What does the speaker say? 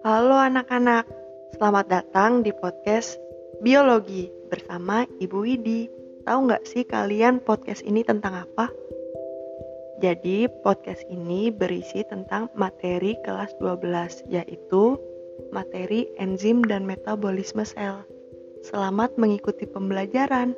Halo anak-anak, selamat datang di podcast Biologi bersama Ibu Widi. Tahu nggak sih kalian podcast ini tentang apa? Jadi podcast ini berisi tentang materi kelas 12, yaitu materi enzim dan metabolisme sel. Selamat mengikuti pembelajaran.